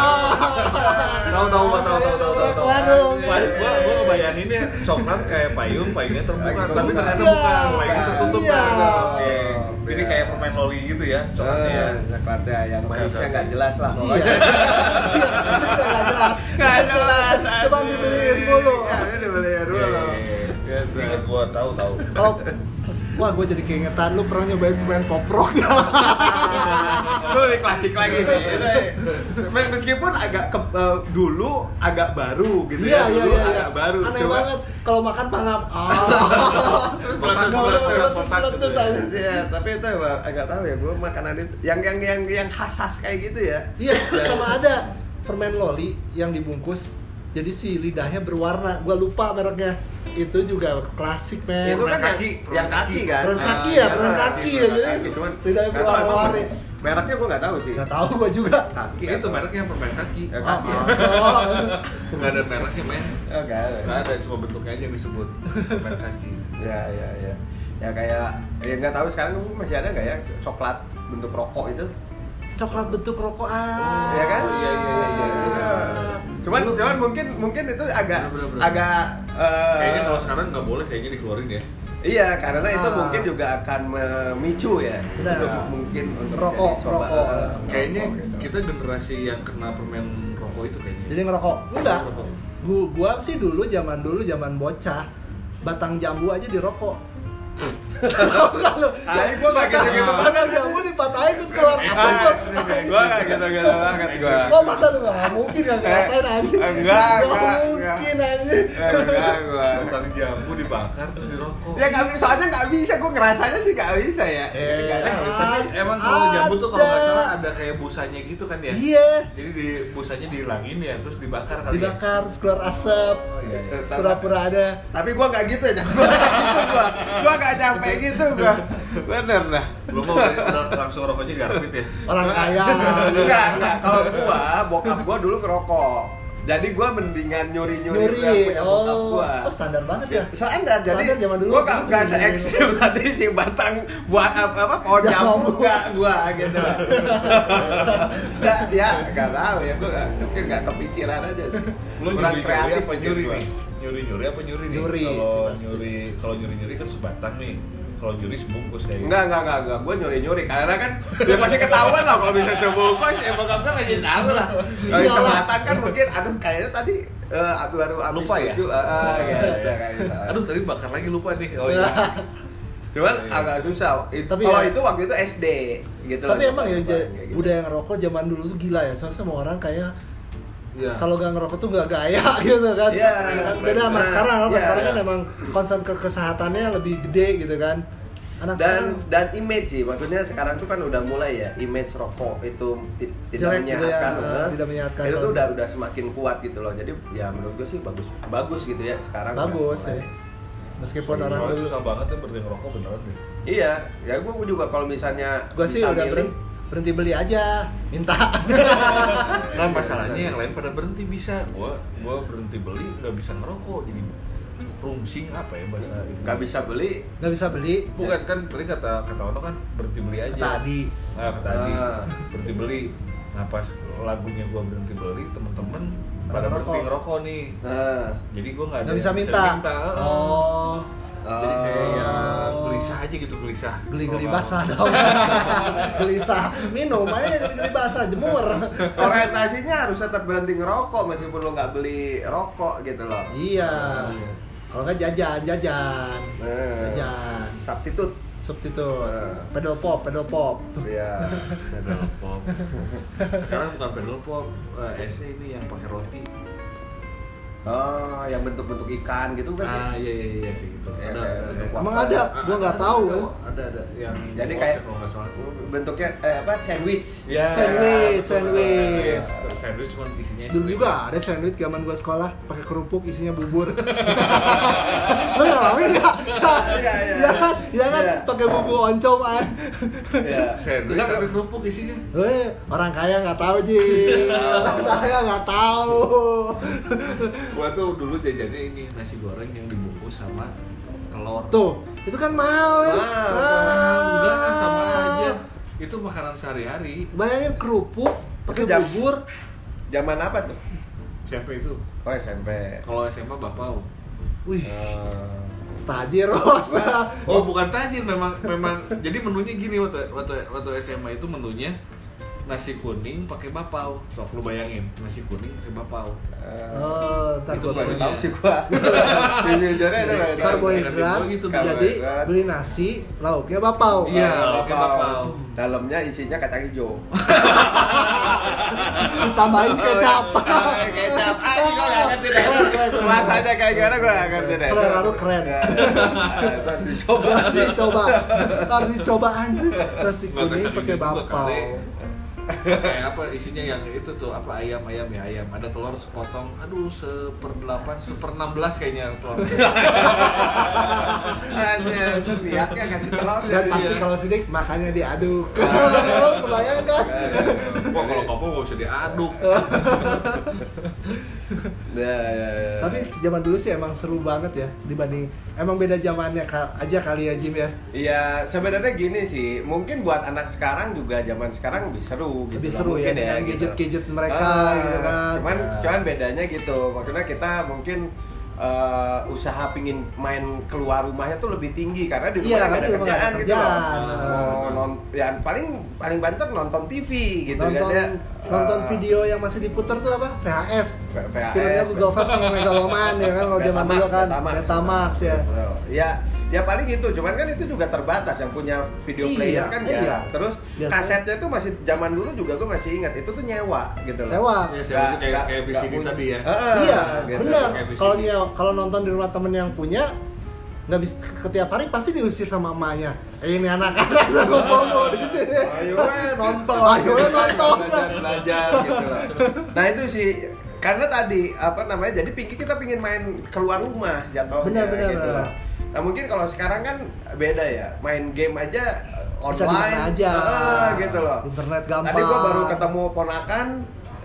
Tahu tahu tahu tahu tahu tahu tahu. Waduh. Gua gua gua ngebayanginnya coklat kayak payung, payungnya terbuka, tapi terbuka. ternyata bukan, payungnya tertutup Iya. kan. Oke. Iya. Ini kayak permen loli gitu ya, coklatnya ya. Eh, coklatnya yang Oke, manisnya nggak jelas lah pokoknya. Iya, [laughs] nggak jelas. Nggak jelas. Cuma dibeliin mulu. Ya, ini dibeliin dulu. Gitu. Ingat gua tahu tahu. Kalau wah gue jadi keingetan lu pernah nyobain permen pop rock? [laughs] Itu lebih klasik lagi sih. Mes- Meskipun agak ke, eh, dulu agak baru gitu Iya ya. iya Dulu iya. agak baru. Aneh Cuma- banget kalau makan. [laughs] Ah. Gitu. Iya, tapi itu agak tahu ya gue makanan itu yang yang yang yang khas-khas kayak gitu ya. Iya, sama ada permen loli yang dibungkus jadi si lidahnya berwarna. Gua lupa mereknya. Itu juga klasik, men. itu kan yang, kaki, yang kaki kaki. kan. Permen Ah, kaki ya, iya, permen permen kaki ya, permen jadi nggak tahu emang berwarna-warni. Mereknya gue nggak tahu sih. Gak tahu gua juga. [laughs] Kaki Itu mereknya permen kaki. Ya, Ah, kaki. ah. [laughs] Nggak ada mereknya, men. Oh, nggak ada. Nggak ada, cuma bentuknya aja yang disebut permen kaki. [laughs] Ya ya ya. Ya kayak ya nggak tahu sekarang masih ada nggak ya coklat bentuk rokok itu? Coklat bentuk rokok ah. Iya kan? iya, iya, iya, iya. Cuman cuman mungkin mungkin itu agak Bener, bener, bener. agak eh, Kayaknya kalau sekarang nggak boleh kayaknya dikeluarin ya. Iya, karena itu Ah. mungkin juga akan memicu ya. Benar. Untuk mungkin untuk Rokok, coba, rokok. eh, Kayaknya rokok gitu. kita generasi yang kena permen rokok itu kayaknya. Jadi ngerokok? Enggak. Gua, gua sih dulu zaman dulu zaman bocah batang jambu aja dirokok. Ah, gua nggak gitu-gitu Batang jambu dipatahin terus keluar asap tuh. Gua nggak gitu-gitu banget gua. Oh masa lu nggak mungkin nggak ngerasain anjing? Eh, enggak, Nggak enggak, mungkin anjing. Eh, enggak gua. Batang jambu dibakar terus dirokok. Ya nggak bisa, soalnya nggak bisa, gua ngerasanya sih nggak bisa ya. Eh, Eh, emang kalau jambu tuh kalau nggak Ada. salah ada kayak busanya gitu kan ya? Iya. Jadi di busanya dihilangin ya, terus dibakar kali ya? Dibakar terus keluar asap. Oh, iya, iya. Pura-pura ada. Tapi gua nggak gitu ya, gua nggak gitu gua. Nggak nyampe gitu gua. Bener dah. Lu mau langsung rokoknya garpit ya? Orang kaya. enggak, enggak. Kalau gua, bokap gua dulu ngerokok. Jadi gua mendingan nyuri-nyuri Nyuri. yang punya bokap Oh. gua. Oh standar banget ya. Standar, jadi Standar zaman dulu gitu, nggak nyuri. se ekstrim [laughs] tadi si batang buat apa, apa pohon Jambu. jambu nggak gua gitu lah. Nggak, ya nggak tahu ya gua nggak- mungkin nggak kepikiran aja sih. Lu Kurang nyuri kreatif apa aja nyuri gua. nih? Nyuri nyuri apa nyuri nih? Nyuri Kalau nyuri kalau nyuri nyuri kan sebatang nih. Kalau nyuri sebungkus kayak gitu. Enggak, enggak, enggak, enggak. Gue nyuri-nyuri karena kan dia pasti ketahuan lah kalau bisa sebungkus ya bokap gue pasti tahu lah. Kalau bisa matang kan mungkin aduh kayaknya tadi eh aduh baru habis Lupa ya? tujuh, ah, ah, gitu, kayak gitu. Aduh tadi bakar lagi lupa nih. Oh iya. [laughs] Cuman Iya. agak susah. It- Tapi kalau ya- itu waktu itu SD gitu. Tapi loh, emang ya gitu. budaya ngerokok zaman dulu tuh gila ya. Soalnya semua orang kayak Iya. kalau gak ngerokok tuh gak gaya [laughs] gitu kan. Iya. Beda sama Nah, sekarang. Kalau iya. sekarang kan emang concern ke kesehatannya lebih gede gitu kan. Anak dan sekarang dan image sih maksudnya sekarang tuh kan udah mulai ya image rokok itu tidak gitu ya, menyehatkan eh, eh. tidak menyehatkan. itu tuh udah udah semakin kuat gitu loh jadi ya menurut gue sih bagus bagus gitu ya sekarang bagus ya. Meskipun orang Soalnya dulu susah banget ya berhenti ngerokok beneran deh. Iya, ya gue juga kalau misalnya gua sih udah berhenti, berhenti beli aja, minta. [laughs] Nah masalahnya yang lain pada berhenti bisa. Gua gua berhenti beli nggak bisa ngerokok jadi rungsing apa ya bahasa itu? nggak bisa beli. Nggak bisa beli. Bukan kan tadi kata kata Ono kan berhenti beli aja. Tadi. Nah, kata Adi Ah. berhenti beli. Nah pas lagunya gua berhenti beli temen-temen Pada berhenti ngerokok nih. Nah, Jadi gua nggak ada Nggak bisa yang minta. heeh. Oh. Jadi kayak ya Oh. gelisah aja gitu gelisah. Geli-geli basah dong. [laughs] Gelisah. Minum aja geli-geli basah, jemur. orientasinya harus tetap berhenti ngerokok meskipun lo nggak beli rokok gitu loh. Iya. Kalau nggak jajan, jajan. Nah. Jajan. substitute substitute Nah. pedal pop pedal pop ya [laughs] pedal pop sekarang bukan pedal pop eh, ini yang pakai roti oh yang bentuk-bentuk ikan gitu kan ah sih iya iya iya kayak gitu Ya, ada kayak ada bentuk. Emang ada? Ah, Gua nggak ada, tahu. ada, ada ada yang Jadi kayak- ya, kalau nggak salah bentuknya eh, apa sandwich Ya, Sandwich, sandwich. sandwich. Sandwich cuma isinya dulu juga ada sandwich zaman gua sekolah pakai kerupuk isinya bubur [laughs] lo ngalamin nggak Iya, iya. ya kan ya kan Iya. pakai bumbu oncom kan ya Sandwich Terus tapi kerupuk isinya. Eh, orang kaya nggak tahu ji orang kaya nggak tahu Gua tuh dulu jajannya ini nasi goreng yang dibungkus sama telur. tuh itu kan mahal kan Mahal. Ah, enggak kan sama Mahal. aja. Itu makanan sehari-hari. bayangin kerupuk pakai bubur zaman apa tuh SMP itu. oh SMP Kalau SMA bapau. wih Eh, tajir rosa Oh, bukan tajir memang memang jadi menunya gini waktu waktu waktu SMA itu menunya nasi kuning pakai bapau. Sok lu bayangin, nasi kuning pakai bapau. Eh, oh ntar Itu baru tahu sih gua. [laughs] Jujurnya itu karbohidrat Gitu, jadi beli nasi lauknya bapau. Iya, Bapau. pakai bapau. dalamnya isinya kacang hijau. [laughs] Tambahin [laughs] kecap. Ah, kecap. Ah ini gua nggak ngerti deh rasanya kayak gimana gua nggak ngerti deh Selera lu keren. Ya, harus dicoba harus dicoba harus dicoba anjir nasi kuning pakai bapau. Kayak apa isinya yang itu tuh apa ayam ayam ya ayam. Ada telur sepotong. Aduh seper delapan seper enam belas kayaknya telur. Hanya niatnya kasih telur dan pasti kalau sidik makannya diaduk. [laughs] Kebayang kan wah kalau papa nggak usah diaduk [laughs] Ya, ya, ya. tapi zaman dulu sih emang seru banget ya dibanding emang beda zamannya ka- aja kali ya Jim ya Iya, sebenarnya gini sih, mungkin buat anak sekarang juga zaman sekarang lebih seru gitu. Lebih seru ya, dengan gitu. gadget-gadget mereka, Ah, gitu kan. Cuman, Ya. cuman bedanya gitu, maksudnya kita mungkin eh, usaha pingin main keluar rumahnya tuh lebih tinggi karena di Iya, rumah nggak karena ada kerjaan gitu loh. Mau non- ya paling paling banter nonton TV gitu nonton kan ya. nonton Eh, video yang masih diputer tuh apa VHS VHS. filmnya Google Fat sama Megaloman ya kan kalau zaman dulu kan Betamax. Betamax ya Ya, ya paling gitu. Cuman kan itu juga terbatas yang punya video Iya, player kan iya. ya. Terus Biasanya- kasetnya tuh masih zaman dulu juga gue masih ingat itu tuh nyewa gitu loh. sewa ya saya itu kayak kayak di sini punya. tadi ya Heeh, iya gitu. benar Kayak kalau nyewa- kalau nonton di rumah temen yang punya nggak bisa setiap hari pasti diusir sama emaknya eh, ini anak-anak [laughs] sama bobo di sini Ayo eh, nonton. Ayo, eh, nonton. belajar, belajar gitu loh. Nah, itu sih karena tadi apa namanya? Jadi Pinky kita pingin main keluar rumah jatuhnya Benar, benar. gitu loh. Nah, mungkin kalau sekarang kan beda ya. Main game aja online bisa di mana aja Heeh, gitu loh. internet gampang Tadi gua baru ketemu ponakan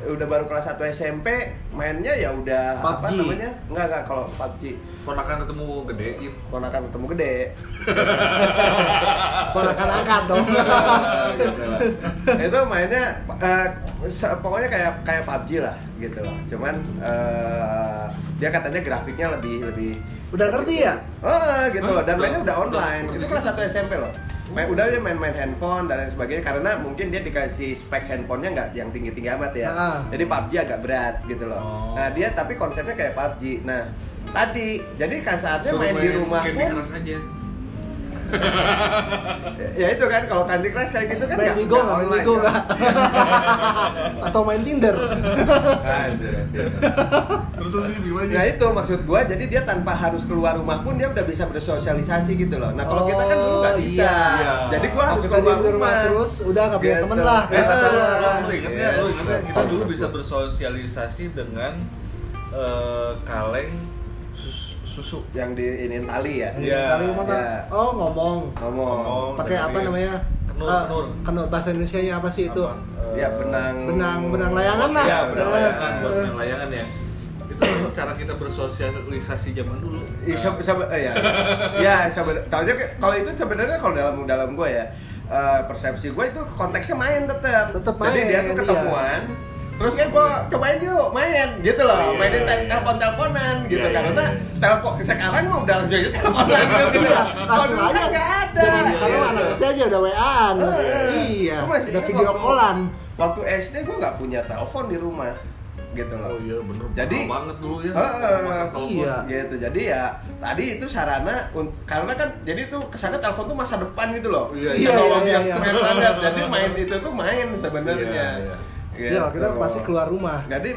udah baru kelas 1 SMP mainnya ya udah apa PUBG. namanya? Enggak enggak kalau PUBG. ponakan ketemu gede. Ponakan ketemu gede. [laughs] ponakan angkat dong. Gitu lah. [laughs] itu mainnya eh, se- pokoknya kayak kayak PUBG lah gitu loh cuman eh, dia katanya grafiknya lebih lebih udah ngerti ya? Oh gitu. Dan mainnya Udah- online. itu kelas gitu? 1 SMP loh. Main udah dia main-main handphone dan lain sebagainya karena mungkin dia dikasih spek handphonenya nggak yang tinggi-tinggi amat ya. Ah. jadi PUBG agak berat gitu loh. Oh. nah dia tapi konsepnya kayak PUBG nah tadi jadi kasarnya Suruh main di rumah pun aja [laughs] ya itu kan kalau Candy Crush kayak gitu kan main nggak- Bigo nggak nggak main online Bigo kan. nggak [laughs] atau main Tinder [laughs] anjir. terus terus ini gimana Nah itu maksud gua, jadi dia tanpa harus keluar rumah pun dia udah bisa bersosialisasi gitu loh. Nah kalau kita kan dulu nggak Oh, bisa, iya. jadi gua harus keluar di rumah rumah terus udah nggak punya Gitu. temen lah Eh, lu inget nggak lu inget nggak kita dulu bisa bersosialisasi dengan eh, kaleng susu yang di ini tali ya. Iya. Kali mana? Iya. Oh ngomong. Ngomong. Ngomong. Pakai apa namanya? Kenur, Ah, kenur. kenur. Bahasa Indonesia-nya apa sih itu? Apa? Ya benang. benang benang layangan lah. Iya, benang Eh, layangan, buat eh. benang layangan ya. Itu cara kita bersosialisasi zaman dulu. Iya, sebe- sebe- eh, ya. ya, sebe- tahunya ke- kalau itu sebenarnya kalau dalam dalam gua ya eh, persepsi gua itu konteksnya main tetap. Tetep Jadi dia main, tuh ketemuan. Terus kan gua cobain yuk main gitu loh, Iya, mainin iya, tel- iya. telepon-teleponan gitu Iya, iya, karena iya. telepon sekarang mah udah langsung aja teleponan gitu. Iya, Kalau langsung dulu aja. kan nggak ada. Sekarang Gitu. anak SD aja udah WA-an. Eh, Iya, udah video callan. Waktu SD gua nggak punya telepon di rumah. gitu loh. Oh iya bener. Jadi- mahal banget dulu ya. Telepon. Iya. gitu jadi ya tadi itu sarana karena kan jadi itu kesannya telepon tuh masa depan gitu loh Iya, iya, teknologi iya, yang iya. keren banget jadi [laughs] main itu tuh main sebenarnya Iya, iya. Iya, kita pasti keluar rumah. jadi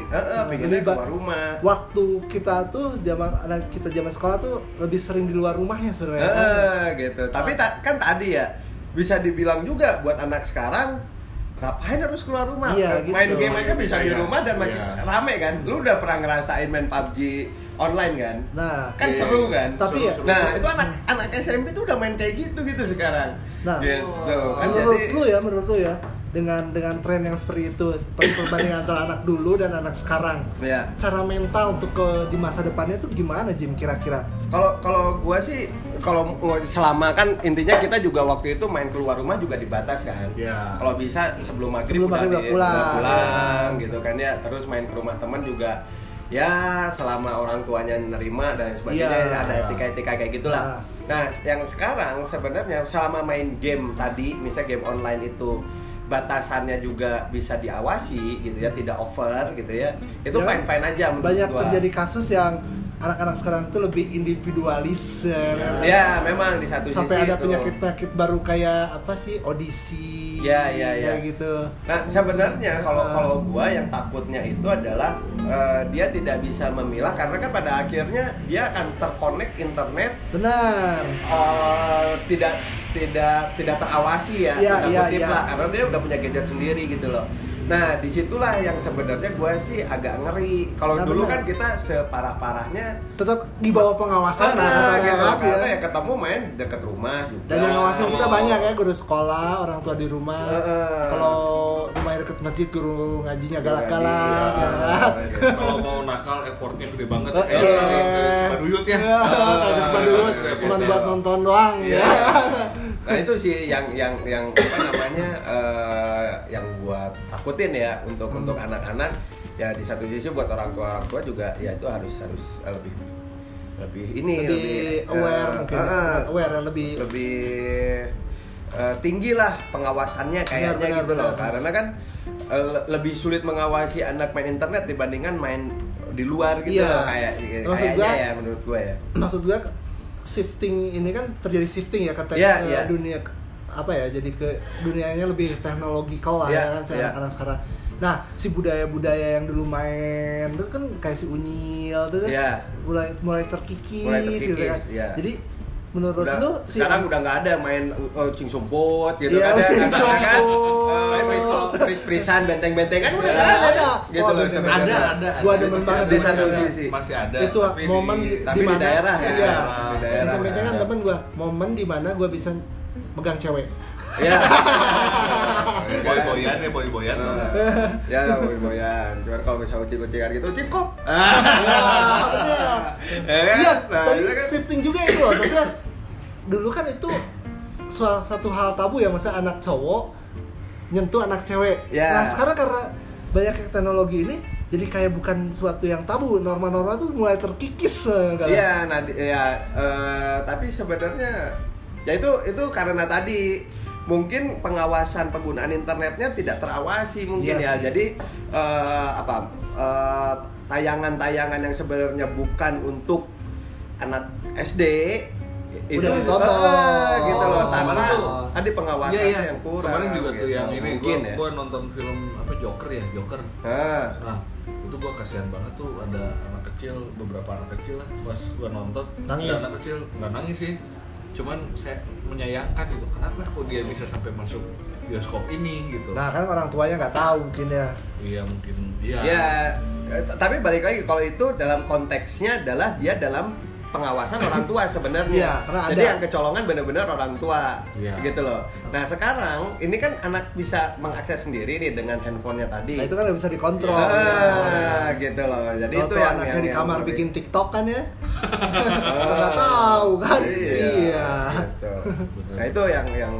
pengennya lebih ba- keluar rumah Waktu kita tuh zaman anak kita zaman sekolah tuh lebih sering di luar rumahnya sebenarnya. Eh, gitu tapi ta- kan tadi ya bisa dibilang juga buat anak sekarang ngapain harus keluar rumah Iya, gitu. main game aja bisa di Iya, rumah dan masih iya. rame kan lu udah pernah ngerasain main PUBG online kan Nah, kan Iya, seru kan Tapi ya- Seru-seru. nah itu anak anak SMP tuh udah main kayak gitu gitu sekarang Nah, gitu kan menurut jadi lu ya, menurut lu ya, dengan dengan tren yang seperti itu, per- perbandingan antara anak dulu dan anak sekarang, ya cara mental untuk ke di masa depannya tuh gimana Jim kira-kira? kalau kalau gua sih kalau selama kan intinya kita juga waktu itu main keluar rumah juga dibatas kan Iya. kalau bisa sebelum maghrib Sebelum udah, udah pulang. udah pulang Iya. gitu kan ya terus main ke rumah teman juga ya selama orang tuanya nerima dan sebagainya Iya. ya ada etika-etika kayak gitulah nah yang sekarang sebenarnya selama main game tadi misalnya game online itu batasannya juga bisa diawasi gitu ya tidak over gitu ya itu Ya, fine fine aja menurut Banyak gua. terjadi kasus yang anak-anak sekarang tuh lebih individualis ya, ya memang di satu sampai sisi ada itu. penyakit-penyakit baru kayak apa sih audisi Iya, iya, iya. kayak gitu Nah sebenarnya kalau Ah. kalau gua yang takutnya itu adalah eh, dia tidak bisa memilah karena kan pada akhirnya dia akan terkonek internet benar eh, tidak tidak tidak terawasi ya, Iya, iya, kutip iya. lah, karena dia udah punya gadget sendiri gitu loh. Nah di situlah yang sebenarnya gua sih agak ngeri. Kalau Nah, dulu benar. kan kita separah-parahnya tetap di bawah pengawasan lah sana kasarnya gitu, kan, karena ya. ya ketemu main deket rumah juga. Dan yang ngawasin kita Oh. banyak ya, guru sekolah, orang tua di rumah. Heeh. Kalau rumah deket masjid, guru ngajinya Guru galak-galak. ngaji, ya. iya. [laughs] Kalau mau nakal effortnya gede banget kayak iya. kayak Cipaduyut ya. Ya, kayak Cipaduyut, Repot cuma ya. buat nonton doang. Iya. Ya. Nah itu sih yang yang yang apa namanya eh, yang gua takutin ya untuk Hmm. untuk anak-anak ya di satu sisi buat orang tua orang tua juga ya itu harus harus eh, lebih lebih ini Lebih eh, aware mungkin, eh, bukan aware yang lebih lebih eh, tinggi lah pengawasannya kayaknya Benar, benar, gitu loh benar. karena kan le- lebih sulit mengawasi anak main internet dibandingkan main di luar gitu Iya. loh kayak Maksud kayaknya gua- ya menurut gue ya maksud gua shifting ini kan terjadi shifting ya te- Iya, ke iya. dunia apa ya jadi ke dunianya lebih teknologikal lah Iya, ya kan si iya. anak-anak sekarang nah si budaya-budaya yang dulu main itu kan kayak si unyil itu kan Iya. mulai mulai terkikis, Mulai gitu terkikis, kan iya. jadi menurut Udah- lu si sekarang udah nggak ada main uh, cing sumput gitu Iya, kan ya, kan sumput. Eh, pris- pris-prisan benteng-bentengan udah Nggak ada, ada. gitu loh. Ada, ada. Gua ada. banget ada, di masih satu ada. sisi. Masih ada. itu tapi momen di, di, tapi di di mana daerah ya, iya di daerah. Benteng-benteng kan temen gua momen di mana gua bisa megang cewek Iya. [laughs] boy-boyan ya, boy-boyan. ya boy-boyan. Cuman kalau misalnya kucing-kucingan gitu, cingkup. ya bener Ya kan? Iya, Nah, tadi itu kan- shifting juga itu loh. Maksudnya dulu kan itu suatu satu hal tabu ya, maksudnya anak cowok nyentuh anak cewek. Ya. Nah sekarang karena banyak teknologi ini, jadi kayak bukan suatu yang tabu. Norma-norma tuh mulai terkikis. eh, kan? Iya, nah ya eh, tapi sebenarnya ya itu itu karena tadi mungkin pengawasan penggunaan internetnya tidak terawasi mungkin Iya ya. sih. Jadi eh, apa eh, tayangan-tayangan yang sebenarnya bukan untuk anak SD itu Udah ditonton. eh, gitu loh tanpa Kemarin tuh- tadi pengawasannya Iya, iya. yang kurang. Kemarin juga tuh gitu. yang ini mungkin gua, ya. gua nonton film apa Joker ya, Joker. Ah, Nah, itu gua kasihan banget tuh ada anak kecil, beberapa anak kecil lah pas gua nonton. Nangis. Anak kecil nggak nangis sih. Cuman saya menyayangkan gitu. Kenapa kok dia bisa sampai masuk bioskop ini gitu. Nah kan orang tuanya nggak tahu mungkin ya. Iya mungkin iya. Ya, eh, tapi balik lagi kalau itu dalam konteksnya adalah dia dalam pengawasan orang tua sebenarnya. Iya, karena Jadi ada- yang kecolongan benar-benar orang tua, Iya. gitu loh. Nah sekarang ini kan anak bisa mengakses sendiri nih dengan handphonenya tadi. Nah itu kan bisa dikontrol. Ah, gitu loh. Jadi itu Tahu-tahu yang anaknya yang- di yang kamar ngeri. bikin TikTok kan ya? [laughs] Kita nggak tahu kan? Iya. gitu. Nah itu yang yang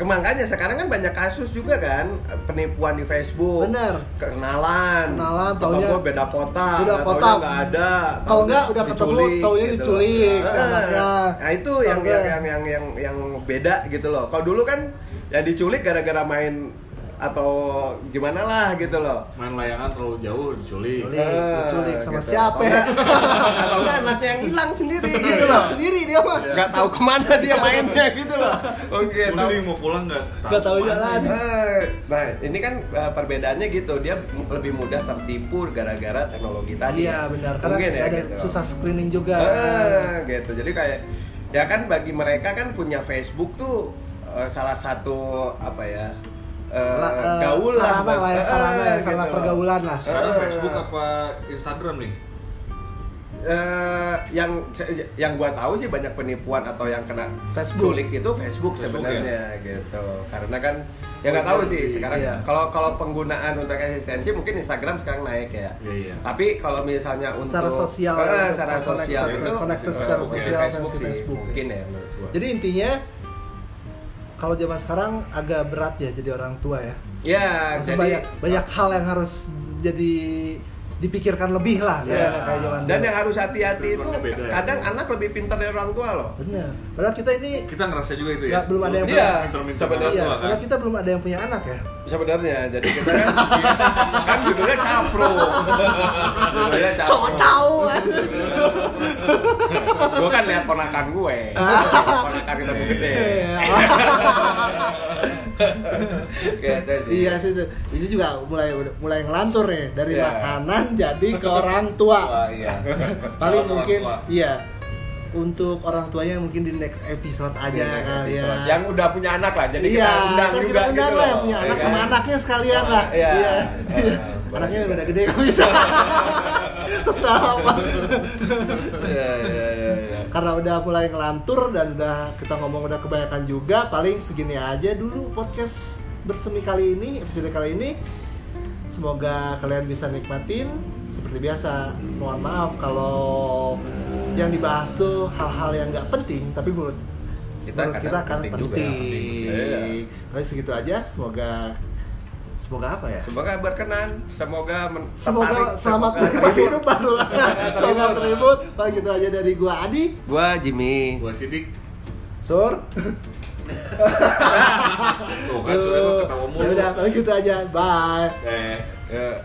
makanya sekarang kan banyak kasus juga kan penipuan di Facebook. Bener. Kenalan. Kenalan, taunya- gua beda kota. Beda kota. nggak ada. Kalau nggak udah ketemu, taunya gitu diculik Ah, anaknya. Nah itu Tahu yang, yang yang yang yang yang beda gitu loh. Kalau dulu kan yang diculik gara-gara main atau gimana lah gitu loh Main layangan terlalu jauh diculik. Culik, Eh, culik sama gitu. siapa ya? atau enggak [laughs] anaknya yang hilang sendiri Gitu loh sendiri dia mah. nggak tahu ke mana dia mainnya gitu loh oke tahu Pusing mau pulang nggak Nggak tahu jalan. Eh, nah ini kan eh, perbedaannya gitu dia lebih mudah tertipu gara-gara teknologi tadi Iya benar, karena Mungkin ya, ada gitu. susah screening juga. Eh, gitu jadi kayak ya kan bagi mereka kan punya Facebook tuh salah satu apa ya eh, La- eh, gaul sarana lah ya, Eh, sarana ya, gitu sarana loh. pergaulan lah. Sekarang. Facebook apa Instagram nih? Eh, yang yang gua tahu sih banyak penipuan atau yang kena Facebook. culik itu Facebook, Facebook sebenarnya gitu karena kan ya nggak tahu sih sekarang Iya. kalau kalau penggunaan untuk eksistensi mungkin Instagram sekarang naik ya Iya, iya. tapi kalau misalnya untuk Secara sosial, Eh, untuk secara connected- sosial itu connected secara sosial Facebook sih, Facebook. mungkin ya menurut gua. Jadi intinya kalau zaman sekarang agak berat ya jadi orang tua ya. ya Maksudnya jadi banyak banyak hal yang harus jadi dipikirkan lebih lah Ya, kayak kayak zaman dan dulu. yang harus hati-hati itu Treatmentnya beda ya. kadang anak lebih pintar dari orang tua loh. benar. Padahal kita ini Kita ngerasa juga itu ya. Belum ada yang Iya, sebenarnya orang iya, tua kan. kita belum ada yang punya anak ya. Sebenarnya jadi kita kan, [laughs] kan judulnya capro. [laughs] So tahu [laughs] kan. gue kan lihat ponakan gue. ponakan kita gede. Gitu sih. Iya sih itu. Ini juga mulai mulai ngelantur nih dari Iya. makanan jadi ke orang tua. Wah, iya. Paling Calon mungkin tua. iya untuk orang tuanya mungkin di next episode aja Iya, kali ya. episode. Yang udah punya anak lah, jadi iya, kita undang kan juga kita undang gitu lah punya ya anak kan? sama anaknya sekalian lah. Iya. Iya. Iya. Anaknya udah juga. gede kok bisa. [laughs] Tetap apa? Iya, iya, iya, iya. Karena udah mulai ngelantur dan udah kita ngomong udah kebanyakan juga, paling segini aja dulu podcast bersemi kali ini, episode kali ini. Semoga kalian bisa nikmatin seperti biasa. Mohon maaf kalau yang dibahas tuh hal-hal yang nggak penting, tapi menurut Kita menurut kita kan penting penting. juga. Iya. Paling segitu aja. Semoga semoga apa ya? Semoga berkenan, semoga men- Semoga tertarik, selamat semoga [laughs] menikmati hidup baru. [laughs] Terhibur. Selamat terhibur. Paling gitu aja dari gua Adi. Gua Jimmy. Gua sidik. Sur. [laughs] Tuh kan sudah ketawa mulu. Ya udah, paling gitu aja. Bye. Eh. Ya.